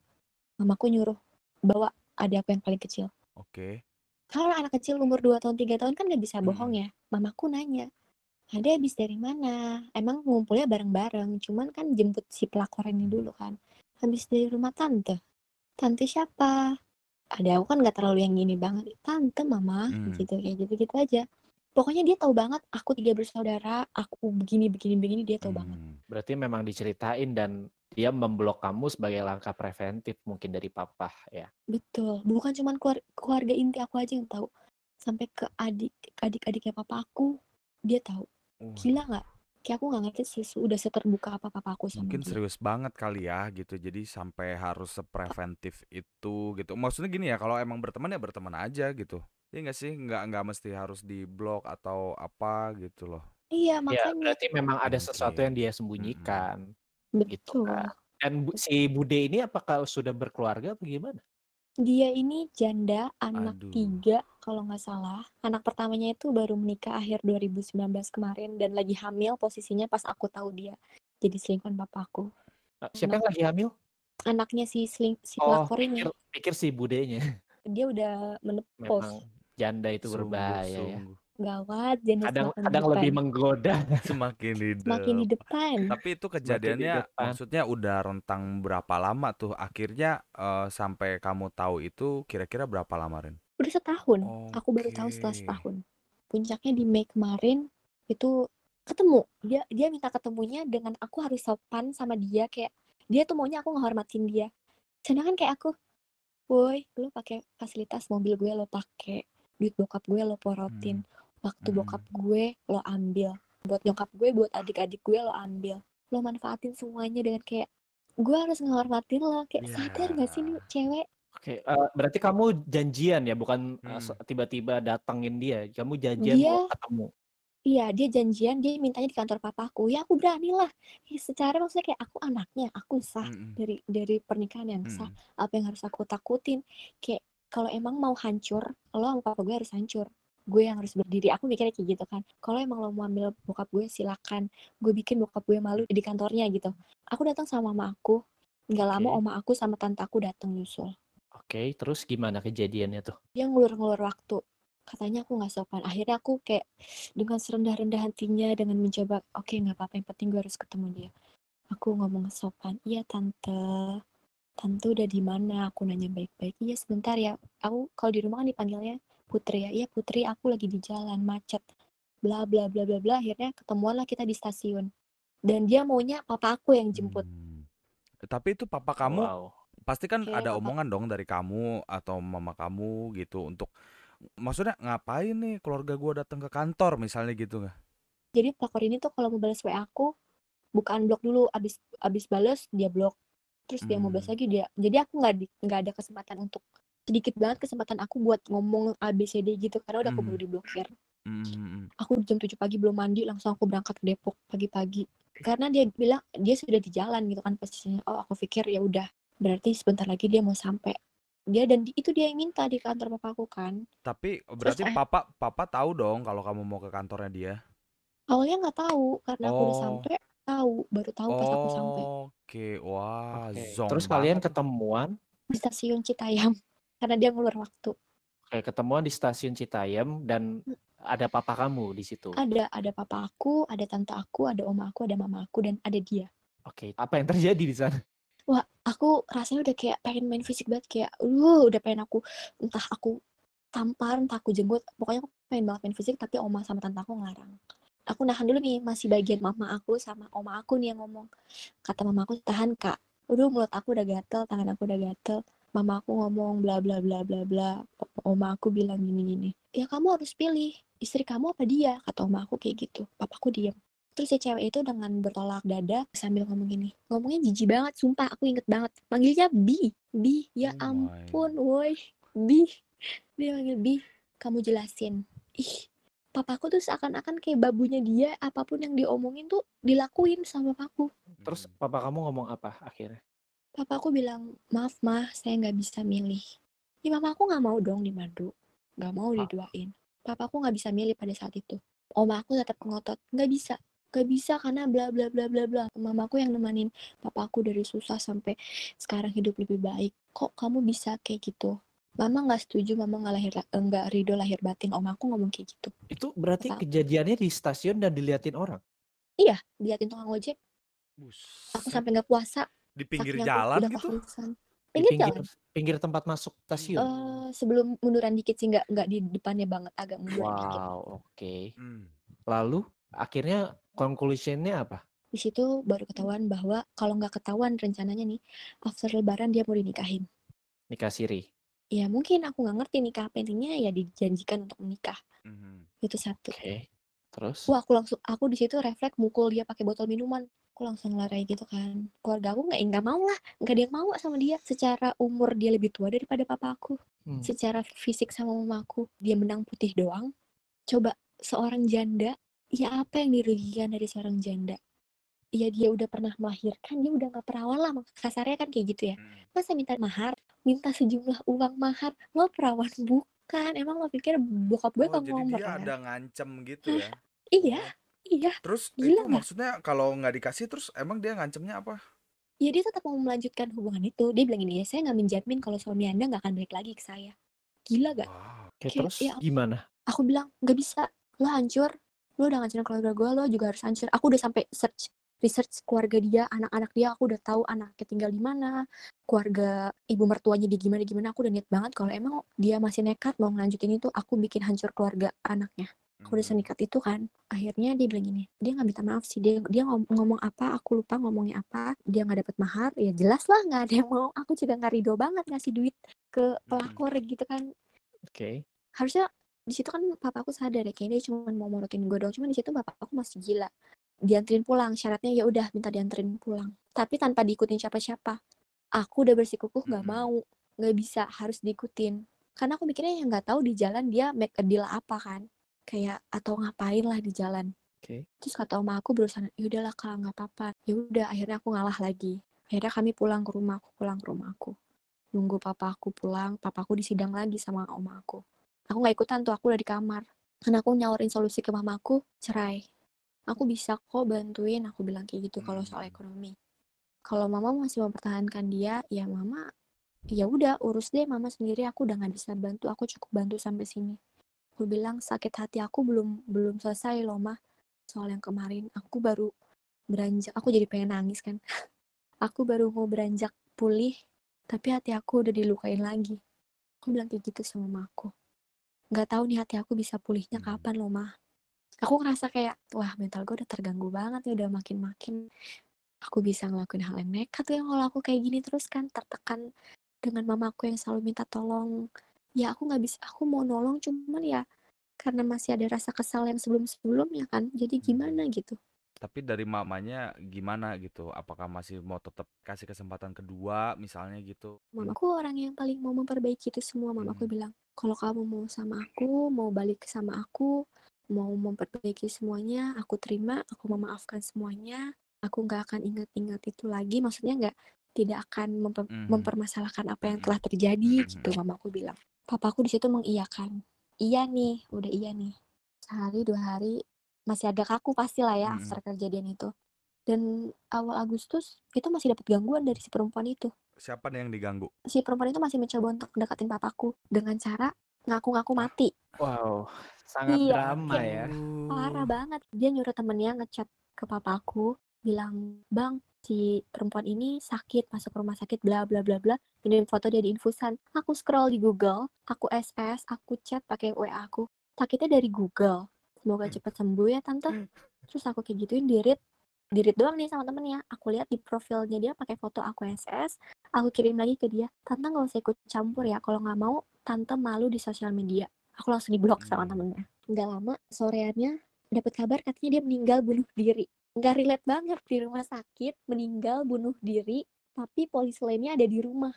Mamaku nyuruh bawa adik aku yang paling kecil. Oke. karena anak kecil umur 2 tahun 3 tahun kan gak bisa Mm-mm. bohong ya. Mamaku nanya ada habis dari mana? Emang ngumpulnya bareng-bareng cuman kan jemput si pelakor ini dulu kan. Habis dari rumah tante. Tante siapa? Ada aku kan gak terlalu yang ini banget. Tante mama. Hmm. gitu kayak gitu gitu aja. Pokoknya dia tahu banget aku tiga bersaudara, aku begini begini begini dia tahu banget. Hmm. Berarti memang diceritain dan dia memblok kamu sebagai langkah preventif mungkin dari papa ya. Betul. Bukan cuman keluar- keluarga inti aku aja yang tahu. Sampai ke adik adik-adiknya papa aku dia tahu. Oh, Gila nggak? Kayak aku nggak ngerti sih udah seterbuka apa papa aku sama Mungkin dia. serius banget kali ya gitu. Jadi sampai harus sepreventif itu gitu. Maksudnya gini ya, kalau emang berteman ya berteman aja gitu. Iya nggak sih? Nggak nggak mesti harus di blok atau apa gitu loh. Iya Ya, makanya. berarti memang ada sesuatu yang dia sembunyikan gitu Betul. kan. Dan Bu- si Bude ini apakah sudah berkeluarga apa gimana? Dia ini janda anak Aduh. tiga kalau nggak salah. Anak pertamanya itu baru menikah akhir 2019 kemarin dan lagi hamil posisinya pas aku tahu dia jadi selingkuhan papaku. Eh, Siapa yang lagi hamil? Anaknya si seling, si Oh, pelakor ini pikir, pikir si Budenya. dia udah menepos. Memang janda itu Sungguh, berbahaya ya. Gawat janda Kadang kadang di lebih depan. menggoda. Semakin di Semakin di depan. Tapi itu kejadiannya depan. maksudnya udah rentang berapa lama tuh? Akhirnya eh, sampai kamu tahu itu kira-kira berapa lama, Ren? Udah setahun. Aku baru tahu setelah setahun. Puncaknya di Mei kemarin itu ketemu. Dia dia minta ketemunya dengan aku harus sopan sama dia kayak dia tuh maunya aku ngehormatin dia. Sedangkan kayak aku, woi, lu pakai fasilitas mobil gue lo pakai, duit bokap gue lo porotin, waktu Hmm. bokap gue lo ambil, buat nyokap gue, buat adik-adik gue lo ambil, lo manfaatin semuanya dengan kayak gue harus ngehormatin lo kayak sadar gak sih nih cewek Oke, eh, berarti kamu janjian ya, bukan eh, Hmm. tiba-tiba datengin dia. Kamu janjian mau Dia- ketemu. Iya, dia janjian, dia mintanya di kantor papaku. Ya aku berani lah. Ya, secara maksudnya kayak aku anaknya, aku sah Mm-mm. dari dari pernikahan yang sah. Mm-mm. Apa yang harus aku takutin? Kayak kalau emang mau hancur, lo sama papa gue harus hancur. Gue yang harus berdiri. Aku mikirnya kayak gitu kan. Kalau emang lo mau ambil bokap gue, silakan. Gue bikin bokap gue malu di kantornya gitu. Aku datang sama mama aku. Nggak lama Oke. oma aku sama tante aku datang nyusul. Oke, terus gimana kejadiannya tuh? Dia ngulur-ngulur waktu. Katanya aku nggak sopan. Akhirnya aku kayak dengan serendah-rendah hatinya dengan mencoba, oke nggak apa-apa yang penting gue harus ketemu dia. Aku ngomong sopan, iya tante, tante udah di mana? Aku nanya baik-baik. Iya sebentar ya. Aku kalau di rumah kan dipanggilnya Putri ya. Iya Putri, aku lagi di jalan macet. Bla bla bla bla bla. Akhirnya ketemuan lah kita di stasiun. Dan dia maunya papa aku yang jemput. Hmm. Tapi itu papa kamu Wow. pasti kan Kayaknya ada papa- omongan dong dari kamu atau mama kamu gitu untuk maksudnya ngapain nih keluarga gua datang ke kantor misalnya gitu nggak? Jadi pelakor ini tuh kalau mau balas WA aku bukan blok dulu abis abis balas dia blok terus dia mau balas Hmm. lagi dia jadi aku nggak nggak ada kesempatan untuk sedikit banget kesempatan aku buat ngomong ABCD gitu karena udah aku Hmm. baru diblokir. Mm-mm. aku jam 7 pagi belum mandi langsung aku berangkat ke Depok pagi-pagi. Karena dia bilang dia sudah di jalan gitu kan posisinya. Oh aku pikir ya udah berarti sebentar lagi dia mau sampai. Dia dan di- itu dia yang minta di kantor papaku kan. Tapi berarti eh- papa papa tahu dong kalau kamu mau ke kantornya dia. awalnya nggak tahu karena aku udah Oh. sampai tahu baru tahu pas aku sampai. Oke, wah, Oke, zonk Terus kalian ketemuan, di stasiun Citayam karena dia ngulur waktu. Kayak ketemuan di stasiun Citayam dan ada papa kamu di situ. ada ada papa aku ada tante aku ada oma aku ada mama aku dan ada dia. Oke, apa yang terjadi di sana? wah aku rasanya udah kayak pengen main fisik banget kayak uh udah pengen aku entah aku tampar entah aku jenggot. Pokoknya aku pengen banget main fisik tapi oma sama tante aku ngelarang. Aku nahan dulu nih masih bagian mama aku sama oma aku nih yang ngomong. Kata mama aku tahan kak. Udah mulut aku udah gatel tangan aku udah gatel mama aku ngomong bla bla bla bla bla. Oma aku bilang gini gini ya kamu harus pilih istri kamu apa dia? Kata oma aku kayak gitu. Papaku diem. Terus si cewek itu dengan bertolak dada sambil ngomong gini ngomongnya jijik banget sumpah aku inget banget. Manggilnya bi. Bi ya Oh my. ampun woi. Bi. Dia manggil bi. Kamu jelasin. Ih papaku tuh seakan-akan kayak babunya dia apa pun yang diomongin tuh dilakuin sama papaku. Terus papa kamu ngomong apa akhirnya? Papaku bilang maaf mah saya nggak bisa milih. Ya mama aku nggak mau dong dimadu nggak mau Ah. diduain. Papaku nggak bisa milih pada saat itu. Oma aku tetap ngotot nggak bisa nggak bisa karena bla bla bla bla bla. Mamaku yang nemanin papaku dari susah sampai sekarang hidup lebih baik. Kok kamu bisa kayak gitu? Mama nggak setuju mama nggak lahir nggak ridho lahir batin. Oma aku ngomong kayak gitu. Itu berarti Tahu. kejadiannya di stasiun dan diliatin orang. iya liatin tukang ojek. Aku Buset. sampai nggak puasa di pinggir saking jalan udah gitu. pinggir pinggir jalan. pinggir tempat masuk stasiun. Eh, sebelum munduran dikit sih, nggak nggak di depannya banget, agak munduran dikit. Wow, oke. Hmm. Lalu akhirnya conclusion-nya apa? Di situ baru ketahuan bahwa kalau nggak ketahuan rencananya nih, after lebaran dia mau dinikahin. Nikah siri. Ya mungkin aku nggak ngerti nikah apa intinya ya dijanjikan untuk menikah. Mhm. Itu satu. Oke. Terus? Wah, aku langsung aku di situ refleks mukul dia pakai botol minuman. Aku langsung lari gitu kan. Keluarga aku nggak nggak mau lah, nggak ada yang mau sama dia. Secara umur dia lebih tua daripada papa aku. Hmm. Secara fisik sama mama aku, dia menang putih doang. Coba seorang janda, ya apa yang dirugikan dari seorang janda? Ya dia udah pernah melahirkan, dia udah nggak perawan lah. Kasarnya kan kayak gitu ya. Hmm. Masa minta mahar, minta sejumlah uang mahar, lo perawan bukan? Emang lo pikir bokap gue Oh, kalau jadi ngomong dia perawan? ada ngancem gitu ya? Iya, iya. Terus Gila itu nggak? maksudnya kalau nggak dikasih terus emang dia ngancemnya apa? Ya dia tetap mau melanjutkan hubungan itu. Dia bilang gini, ya saya nggak menjamin kalau suami anda nggak akan balik lagi ke saya. Gila gak? Wow. Oke, Kayak, terus ya gimana? Aku bilang, nggak bisa. Lo hancur. Lo udah ngancurin keluarga gue, lo juga harus hancur. Aku udah sampai search research keluarga dia, anak-anak dia, aku udah tahu anaknya tinggal di mana, keluarga ibu mertuanya di gimana gimana. Aku udah niat banget kalau emang dia masih nekat mau ngelanjutin itu, aku bikin hancur keluarga anaknya. Aku udah Mhm. senikat itu kan. Akhirnya dia bilang gini, dia nggak minta maaf sih. Dia dia ngom- ngomong apa, aku lupa ngomongnya apa. Dia nggak dapet mahar, ya jelas lah nggak ada yang mau. Aku juga nggak ridho banget ngasih duit ke pelakor gitu kan. Oke. Harusnya di situ kan papa aku sadar ya kayaknya dia cuma mau morotin gue doang. Cuman di situ bapak aku masih gila. Dianterin pulang, syaratnya ya udah minta dianterin pulang. Tapi tanpa diikutin siapa-siapa. Aku udah bersikukuh nggak Mm-mm. mau, nggak bisa, harus diikutin. Karena aku mikirnya yang nggak tahu di jalan dia make a deal apa kan kayak atau ngapain lah di jalan? Oke. terus kata oma aku berusaha ya udahlah kalau nggak apa-apa. Ya udah akhirnya aku ngalah lagi. Akhirnya kami pulang ke rumah aku pulang ke rumah aku. Nunggu papa aku pulang papa aku disidang lagi sama oma aku. Aku nggak ikutan tuh aku udah di kamar. Karena aku nyawarin solusi ke mama aku cerai. Aku bisa kok bantuin aku bilang kayak gitu kalau soal Hmm. ekonomi. Kalau mama masih mempertahankan dia ya mama ya udah urus deh mama sendiri aku udah nggak bisa bantu aku cukup bantu sampai sini aku bilang sakit hati aku belum belum selesai loh mah soal yang kemarin aku baru beranjak aku jadi pengen nangis kan. Aku baru mau beranjak pulih tapi hati aku udah dilukain lagi. Aku bilang kayak gitu sama mama aku. Nggak tahu nih hati aku bisa pulihnya Hmm. kapan loh mah aku ngerasa kayak wah mental gue udah terganggu banget nih udah makin makin aku bisa ngelakuin hal yang nekat tuh yang kalau aku kayak gini terus kan tertekan dengan mamaku yang selalu minta tolong ya aku nggak bisa aku mau nolong cuman ya karena masih ada rasa kesal yang sebelum sebelumnya kan jadi gimana gitu Tapi dari mamanya gimana gitu? Apakah masih mau tetap kasih kesempatan kedua misalnya gitu? mamaku orang yang paling mau memperbaiki itu semua mamaku Hmm. bilang kalau kamu mau sama aku mau balik sama aku mau memperbaiki semuanya aku terima aku memaafkan semuanya aku nggak akan ingat-ingat itu lagi maksudnya nggak tidak akan memper- Mhm. mempermasalahkan apa yang Mhm. telah terjadi Mhm. gitu mamaku bilang papaku di situ mengiyakan iya nih udah iya nih sehari dua hari masih agak kaku pasti lah ya after kejadian itu dan awal Agustus itu masih dapat gangguan dari si perempuan itu Siapa nih yang diganggu? si perempuan itu masih mencoba untuk deketin papaku dengan cara ngaku-ngaku mati. Wow, sangat Iya, drama ya. Parah banget. Dia nyuruh temennya ngechat ke papaku, bilang, "Bang, si perempuan ini sakit, masuk rumah sakit, bla bla bla bla." Kirim foto dia di infusan. Aku scroll di Google, aku SS, aku chat pakai WA aku. Sakitnya dari Google. Semoga cepet sembuh ya tante. Terus aku kayak gituin di read dirit doang nih sama temennya aku lihat di profilnya dia pakai foto aku SS aku kirim lagi ke dia tante nggak usah ikut campur ya kalau nggak mau tante malu di sosial media aku langsung diblok sama Hmm. temennya nggak lama soreannya dapat kabar katanya dia meninggal bunuh diri nggak relate banget. Di rumah sakit meninggal bunuh diri tapi polis lainnya ada di rumah.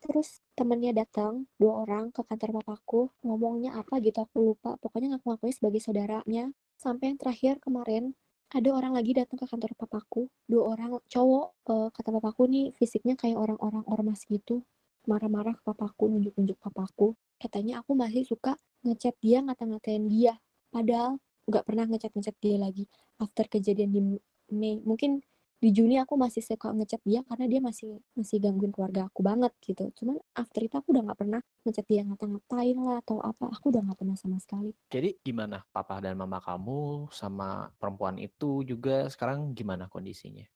Terus temennya datang dua orang ke kantor papaku ngomongnya apa gitu aku lupa. Pokoknya ngaku-ngakunya sebagai saudaranya. Sampai yang terakhir kemarin ada orang lagi datang ke kantor papaku. Dua orang cowok eh, kata papaku nih fisiknya kayak orang-orang ormas gitu. Marah-marah ke papaku nunjuk-nunjuk papaku. Katanya aku masih suka ngechat dia ngata-ngatain dia. Padahal nggak pernah ngechat-ngechat dia lagi after kejadian di Mei mungkin di Juni aku masih suka ngechat dia karena dia masih masih gangguin keluarga aku banget gitu cuman after itu aku udah nggak pernah ngechat dia ngata-ngatain lah atau apa aku udah nggak pernah sama sekali Jadi gimana papa dan mama kamu sama perempuan itu juga sekarang gimana kondisinya?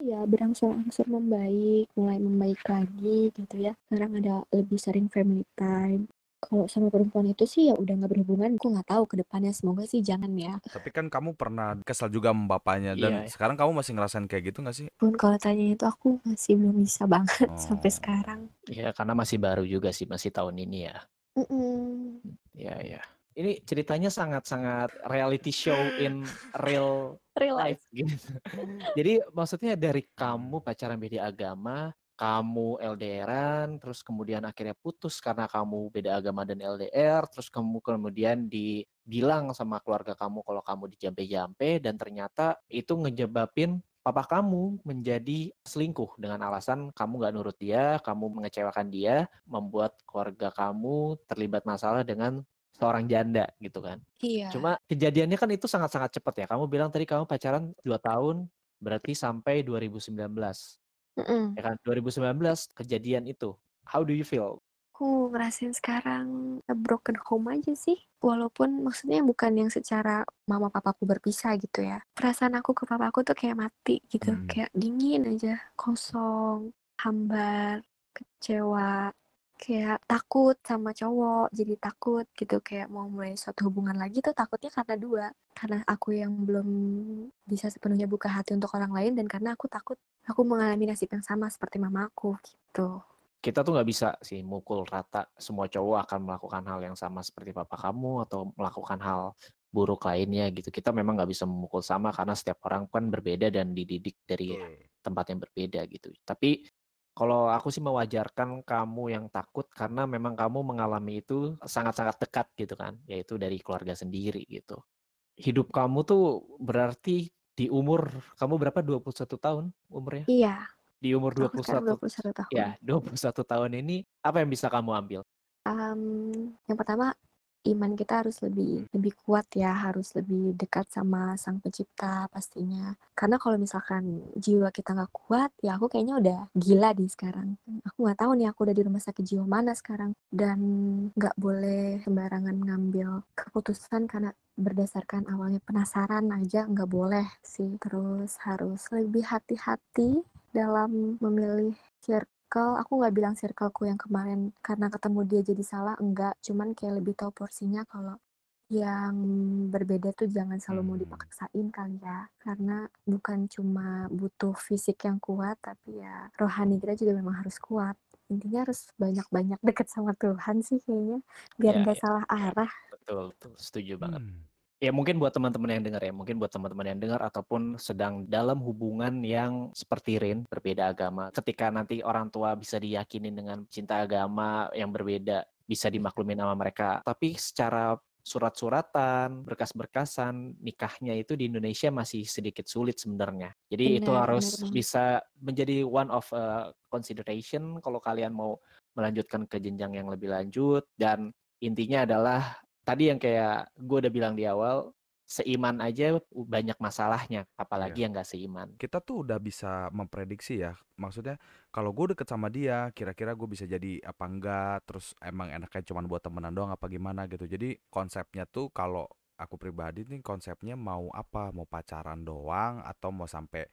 Ya berangsur-angsur membaik, mulai membaik lagi gitu ya. Sekarang ada lebih sering family time. Kalau sama perempuan itu sih ya udah nggak berhubungan. Aku nggak tahu ke depannya. Semoga sih jangan ya. Tapi kan kamu pernah kesal juga sama bapaknya dan Iya. sekarang kamu masih ngerasain kayak gitu gak sih? Pun kalau tanya itu aku masih belum bisa banget sampai Oh. sekarang. Ya karena masih baru juga sih, masih tahun ini ya. Mm-mm. Ya ya. Ini ceritanya sangat-sangat reality show in real Real life. life gitu. Jadi maksudnya dari kamu pacaran beda agama, kamu LDRan, terus kemudian akhirnya putus karena kamu beda agama dan LDR, terus kamu kemudian dibilang sama keluarga kamu kalau kamu dijampe-jampe dan ternyata itu ngejebabin papa kamu menjadi selingkuh dengan alasan kamu nggak nurut dia, kamu mengecewakan dia, membuat keluarga kamu terlibat masalah dengan seorang janda gitu kan. Iya. Cuma kejadiannya kan itu sangat-sangat cepat ya. Kamu bilang tadi kamu pacaran 2 tahun, berarti sampai 2019. Mm-mm. Ya kan? 2019 kejadian itu. How do you feel? Aku ngerasain sekarang a broken home aja sih. Walaupun maksudnya bukan yang secara mama papaku berpisah gitu ya. Perasaan aku ke papaku tuh kayak mati gitu. Hmm. Kayak dingin aja. Kosong. Hambar. Kecewa. Kayak takut sama cowok. Jadi takut gitu. Kayak mau mulai suatu hubungan lagi tuh takutnya karena dua. Karena aku yang belum bisa sepenuhnya buka hati untuk orang lain. Dan karena aku takut aku mengalami nasib yang sama seperti mamaku gitu. Kita tuh nggak bisa sih mukul rata semua cowok akan melakukan hal yang sama seperti papa kamu atau melakukan hal buruk lainnya gitu. Kita memang nggak bisa memukul sama karena setiap orang kan berbeda dan dididik dari tempat yang berbeda gitu. Tapi kalau aku sih mewajarkan kamu yang takut karena memang kamu mengalami itu sangat-sangat dekat gitu kan, yaitu dari keluarga sendiri gitu. Hidup kamu tuh berarti di umur kamu berapa? 21 tahun umurnya? Iya. Di umur Aku sekarang 21 21 tahun. ya, 21 tahun ini apa yang bisa kamu ambil? Em, yang pertama iman kita harus lebih lebih kuat ya, harus lebih dekat sama Sang Pencipta pastinya. Karena kalau misalkan jiwa kita nggak kuat, ya aku kayaknya udah gila di sekarang. Aku nggak tahu nih aku udah di rumah sakit jiwa mana sekarang dan nggak boleh sembarangan ngambil keputusan karena berdasarkan awalnya penasaran aja nggak boleh sih. Terus harus lebih hati-hati dalam memilih circle aku nggak bilang circleku yang kemarin karena ketemu dia jadi salah enggak cuman kayak lebih tahu porsinya kalau yang berbeda tuh jangan selalu mau Hmm. dipaksain kali ya karena bukan cuma butuh fisik yang kuat tapi ya rohani kita juga memang harus kuat intinya harus banyak-banyak deket sama Tuhan sih kayaknya biar Ya, nggak ya. salah arah Betul, betul, setuju banget. Hmm. Ya mungkin buat teman-teman yang dengar ya, mungkin buat teman-teman yang dengar ataupun sedang dalam hubungan yang seperti Rin, berbeda agama. Ketika nanti orang tua bisa diyakinin dengan cinta agama yang berbeda, bisa dimaklumin sama mereka. Tapi secara surat-suratan, berkas-berkasan, nikahnya itu di Indonesia masih sedikit sulit sebenarnya. Jadi itu Benar, harus benar bisa menjadi one of uh, consideration kalau kalian mau melanjutkan ke jenjang yang lebih lanjut dan intinya adalah tadi yang kayak gue udah bilang di awal seiman aja banyak masalahnya apalagi yang nggak seiman Kita tuh udah bisa memprediksi ya. Maksudnya kalau gue deket sama dia, kira-kira gue bisa jadi apa enggak, terus emang enaknya cuman buat temenan doang apa gimana gitu. Jadi konsepnya tuh kalau aku pribadi nih konsepnya mau apa? Mau pacaran doang atau mau sampai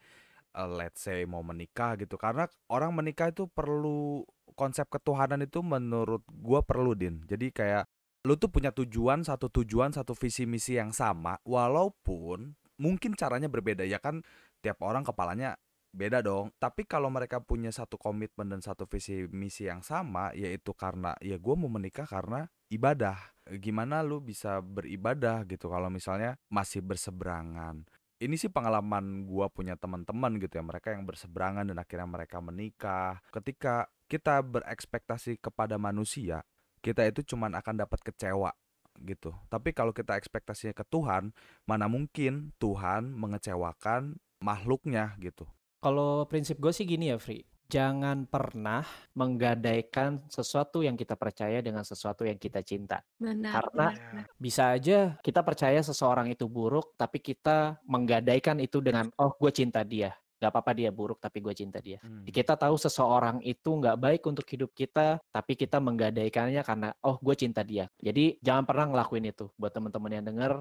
eh, let's say mau menikah gitu. Karena orang menikah itu perlu konsep ketuhanan itu menurut gua perlu Din. Jadi kayak lu tuh punya tujuan, satu tujuan, satu visi misi yang sama walaupun mungkin caranya berbeda ya kan tiap orang kepalanya beda dong. Tapi kalau mereka punya satu komitmen dan satu visi misi yang sama yaitu karena ya gua mau menikah karena ibadah. Gimana lu bisa beribadah gitu kalau misalnya masih berseberangan ini sih pengalaman gua punya teman-teman gitu ya mereka yang berseberangan dan akhirnya mereka menikah ketika kita berekspektasi kepada manusia kita itu cuman akan dapat kecewa gitu. Tapi kalau kita ekspektasinya ke Tuhan mana mungkin Tuhan mengecewakan makhluknya gitu. Kalau prinsip gue sih gini ya Fri. Jangan pernah menggadaikan sesuatu yang kita percaya dengan sesuatu yang kita cinta. Benar Karena- benar, benar. bisa aja kita percaya seseorang itu buruk tapi kita menggadaikan itu dengan oh gue cinta dia Gak apa-apa dia buruk tapi gue cinta dia kita tahu seseorang itu nggak baik untuk hidup kita, tapi kita menggadaikannya karena oh gue cinta dia. Jadi jangan pernah ngelakuin itu. Buat teman-teman yang denger,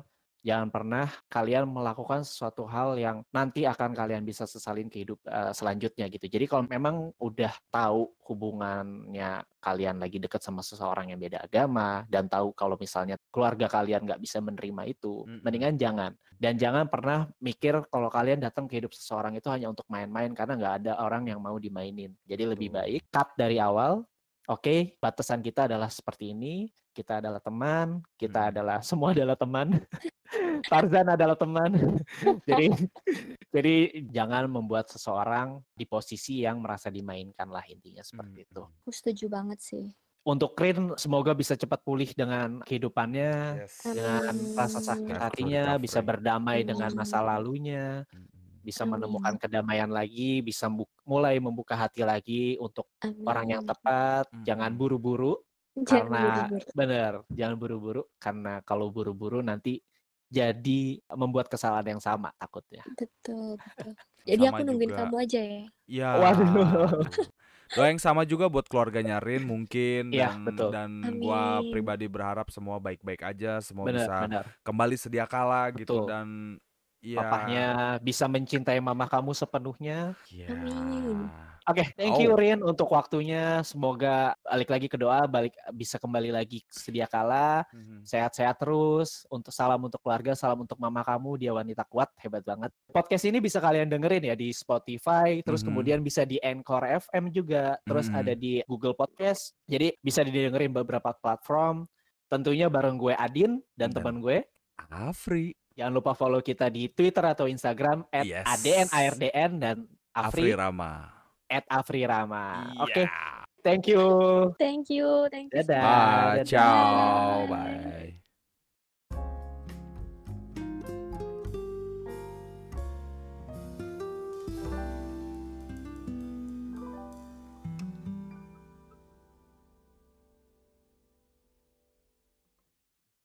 Jangan pernah kalian melakukan sesuatu hal yang nanti akan kalian bisa sesalin ke hidup uh, selanjutnya gitu. Jadi kalau memang udah tahu hubungannya kalian lagi deket sama seseorang yang beda agama dan tahu kalau misalnya keluarga kalian nggak bisa menerima itu, Mm-mm. mendingan jangan. Dan jangan pernah mikir kalau kalian datang ke hidup seseorang itu hanya untuk main-main karena nggak ada orang yang mau dimainin. Jadi lebih baik cut dari awal. Oke, batasan kita adalah seperti ini. Kita adalah teman, kita Hmm. adalah semua adalah teman. Tarzan adalah teman. jadi jadi jangan membuat seseorang di posisi yang merasa dimainkan lah intinya seperti itu. Mm-mm. Aku setuju banget sih. Untuk Rin semoga bisa cepat pulih dengan kehidupannya, Yes. dengan rasa sakit Amin. hatinya, bisa berdamai dengan masa Amin. lalunya, Mm-mm. bisa Amin. menemukan kedamaian lagi, bisa bu- mulai membuka hati lagi untuk orang yang Amin. tepat. Jangan buru-buru Jangan karena buru-buru. benar, jangan buru-buru karena kalau buru-buru nanti jadi membuat kesalahan yang sama takutnya. Betul, betul. Jadi Sama aku nungguin juga. kamu aja ya. Ya. Waduh. aduh. Doa yang sama juga buat keluarganya Rin mungkin Iya, dan betul. dan gua Amin. pribadi berharap semua baik-baik aja, semua Benar, bisa benar. kembali sedia kala gitu Betul. dan ya Papahnya bisa mencintai mama kamu sepenuhnya. ya. Amin. Oke, thank you Oh. Rin untuk waktunya. Semoga balik lagi ke doa, balik bisa kembali lagi sedia kala. Mhm. Sehat-sehat terus. Untuk salam untuk keluarga, salam untuk mama kamu, dia wanita kuat, hebat banget. Podcast ini bisa kalian dengerin ya di Spotify, terus Mhm. kemudian bisa di Anchor FM juga, terus Mhm. ada di Google Podcast. Jadi bisa didengerin beberapa platform. Tentunya bareng gue Adin dan Dan- teman gue. Afri. Jangan lupa follow kita di Twitter atau Instagram Yes. @adnardn dan Afri Afri Rama. @afrirama. Oke, Iya. thank you. Thank you, thank you. Dadah. Bye. dadah. Ciao. Bye. Bye.